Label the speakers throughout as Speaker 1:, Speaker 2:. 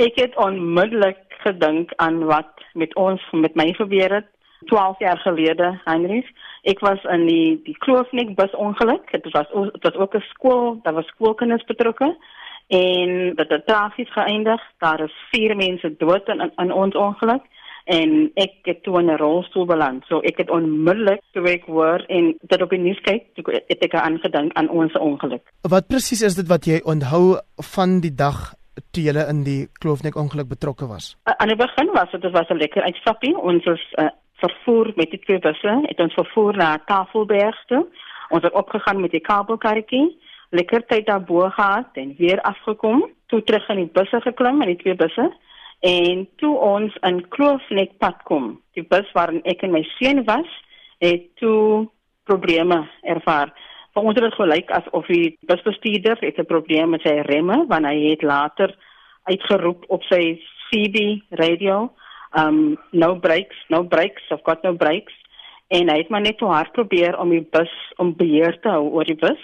Speaker 1: Ek het onmiddellik gedink aan wat met ons met my gebeur het 12 jaar gelede, Heinrich. Ek was in die die Kloofnik bus ongeluk. Dit was dit was ook 'n skool, daar was skoolkinders betrokke en dit het tragies geëindig. Daar is 4 mense dood in in ons ongeluk en ek het toe in 'n rolstoel beland. So ek het onmiddellik toe ek hoor en dit op die nuus kyk, toe het ek aangedink aan ons ongeluk.
Speaker 2: Wat presies is dit wat jy onthou van die dag toe jy in die Kloofnik ongeluk betrokke was?
Speaker 1: Aan die begin was dit was 'n lekker uitstappie. Ons is uh, vervoer met die twee busse. Het ons vervoer na Tafelberg toe. Ons het opgegaan met die kabelkarretjie, lekker tyd daar bo gehad en weer afgekom, toe terug in die busse geklim in die twee busse en toe ons in Kloofnek pad kom. Die bus waarin ek en my seun was, het toe probleme ervaar. Vir ons het dit gelyk asof die busbestuurder het 'n probleem met sy remme wanneer hy het later uitgeroep op sy CB radio um no brakes, no brakes, I've got no brakes. En hy het maar net te hard probeer om die bus om beheer te hou oor die bus,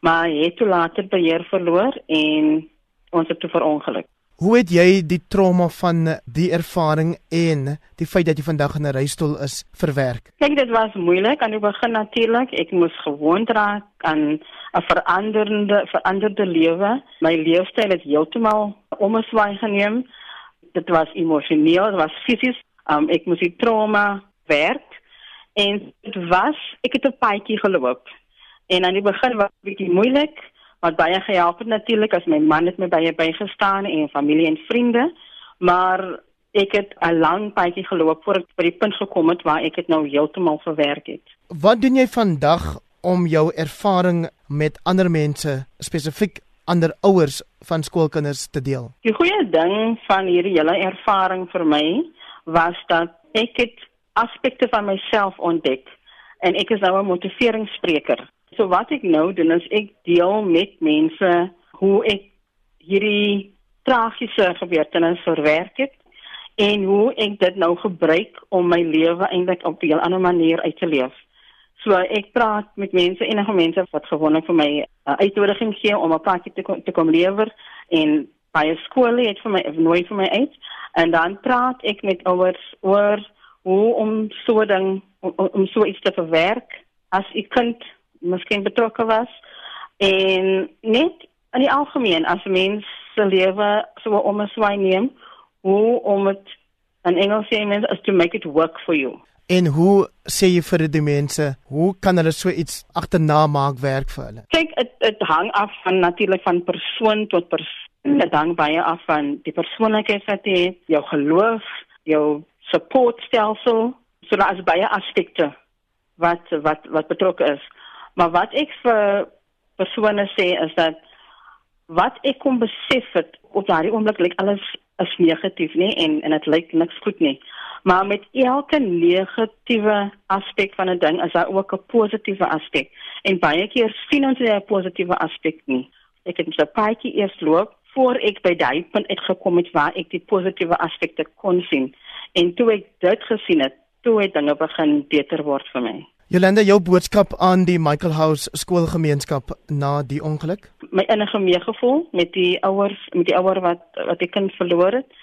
Speaker 1: maar hy het toe later beheer verloor en ons het toe verongeluk.
Speaker 2: Hoe het jy die trauma van die ervaring en die feit dat jy vandag in 'n reistool is verwerk?
Speaker 1: Kyk, dit was moeilik aan die begin natuurlik. Ek moes gewoond raak aan 'n veranderende veranderde lewe. My leefstyl het heeltemal omswaai geneem dit was emosioneel, dit was fisies. Um ek moes die trauma werk en dit was ek het 'n paadjie geloop. En aan die begin was dit bietjie moeilik, wat baie gehelp het natuurlik as my man het my baie bygestaan en familie en vriende, maar ek het 'n lang paadjie geloop voor ek by die punt gekom het waar ek dit nou heeltemal verwerk het.
Speaker 2: Wat doen jy vandag om jou ervaring met ander mense spesifiek ander ouers van skoolkinders te deel?
Speaker 1: Die goeie ding van hierdie hele ervaring vir my was dat ek het aspekte van myself ontdek en ek is nou 'n motiveringsspreker. So wat ek nou doen is ek deel met mense hoe ek hierdie tragiese gebeurtenis verwerk het en hoe ek dit nou gebruik om my lewe eintlik op 'n ander manier uit te leef. So ek praat met mense, enige mense wat gewoonlik vir my uh, uitnodiging gee om 'n pakkie te kom, te kom lewer en baie skole het vir my nooi vir my uit en dan praat ek met ouers oor hoe om so ding om, om so iets te verwerk as ek kind miskien betrokke was en net in die algemeen as mens se lewe so om 'n swaai neem hoe om dit in Engels sê mens is to make it work for you
Speaker 2: En hoe sê jy vir die mense, hoe kan hulle so iets agterna maak werk vir hulle?
Speaker 1: Kyk, dit dit hang af van natuurlik van persoon tot persoon. Dit hang baie af van die persoonlikheid wat jy het, jou geloof, jou supportstelsel, so daar is baie aspekte wat wat wat betrokke is. Maar wat ek vir persone sê is dat wat ek kom besef het op daardie oomblik lyk alles is negatief, nê, en en dit lyk niks goed nie. Maar met elke negatiewe aspek van 'n ding is daar ook 'n positiewe aspek. En baie keer sien ons nie 'n positiewe aspek nie. Ek het 'n paadjie eers loop voor ek by daai punt uitgekom het waar ek die positiewe aspekte kon sien. En toe ek dit gesien het, toe het dinge begin beter word vir my.
Speaker 2: Jolanda, jou boodskap aan die Michael House skoolgemeenskap na die ongeluk?
Speaker 1: My innige meegevoel met die ouers, met die ouer wat wat die kind verloor het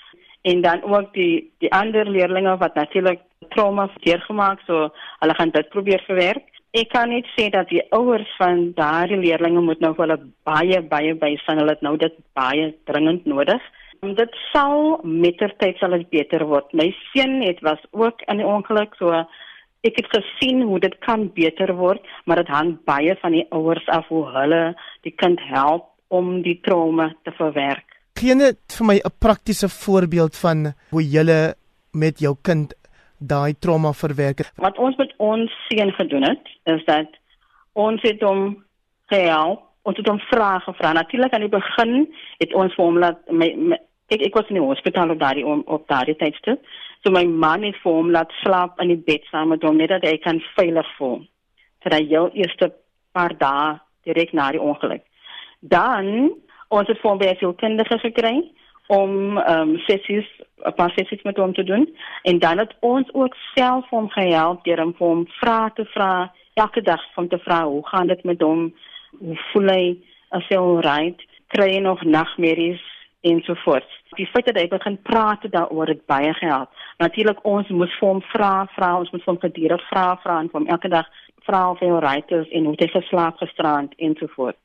Speaker 1: en dan ook die die ander leerders wat natuurlik trauma deurgemaak so hulle gaan dit probeer verwerk. Ek kan net sê dat die ouers van daardie leerders moet nou hulle baie baie bystaan. Hulle het nou dit baie dringend nodig. Dit sal mettertyd sal dit beter word. My seun het was ook in die ongeluk so ek het gesien hoe dit kan beter word, maar dit hang baie van die ouers af hoe hulle die kind help om die trauma te verwerk.
Speaker 2: Gee net vir my 'n praktiese voorbeeld van hoe jy met jou kind daai trauma verwerk het.
Speaker 1: Wat ons met ons seun gedoen het, is dat ons het hom gehelp, ons het hom vrae gevra. Natuurlik aan die begin het ons vir hom laat my, my ek ek was in die hospitaal op daardie op daardie tydstip. So my man het vir hom laat slaap in die bed saam met hom net dat hy kan veilig voel. vir hy jou eerste paar dae direk na die ongeluk. Dan ons het van baie veel kinders gekry om ehm um, sessies 'n paar sessies met hom te doen en dan het ons ook self hom gehelp deur hom om vrae te vra elke dag om te vra hoe gaan dit met hom hoe voel hy as hy alright kry hy nog nagmerries ensovoorts. Die feit dat hy begin praat daaroor het baie gehelp. Natuurlik ons moes vir hom vra, vra, ons moes hom gedurig vra, vra en hom elke dag vra of hy alright is en hoe hy geslaap gisterand ensovoorts.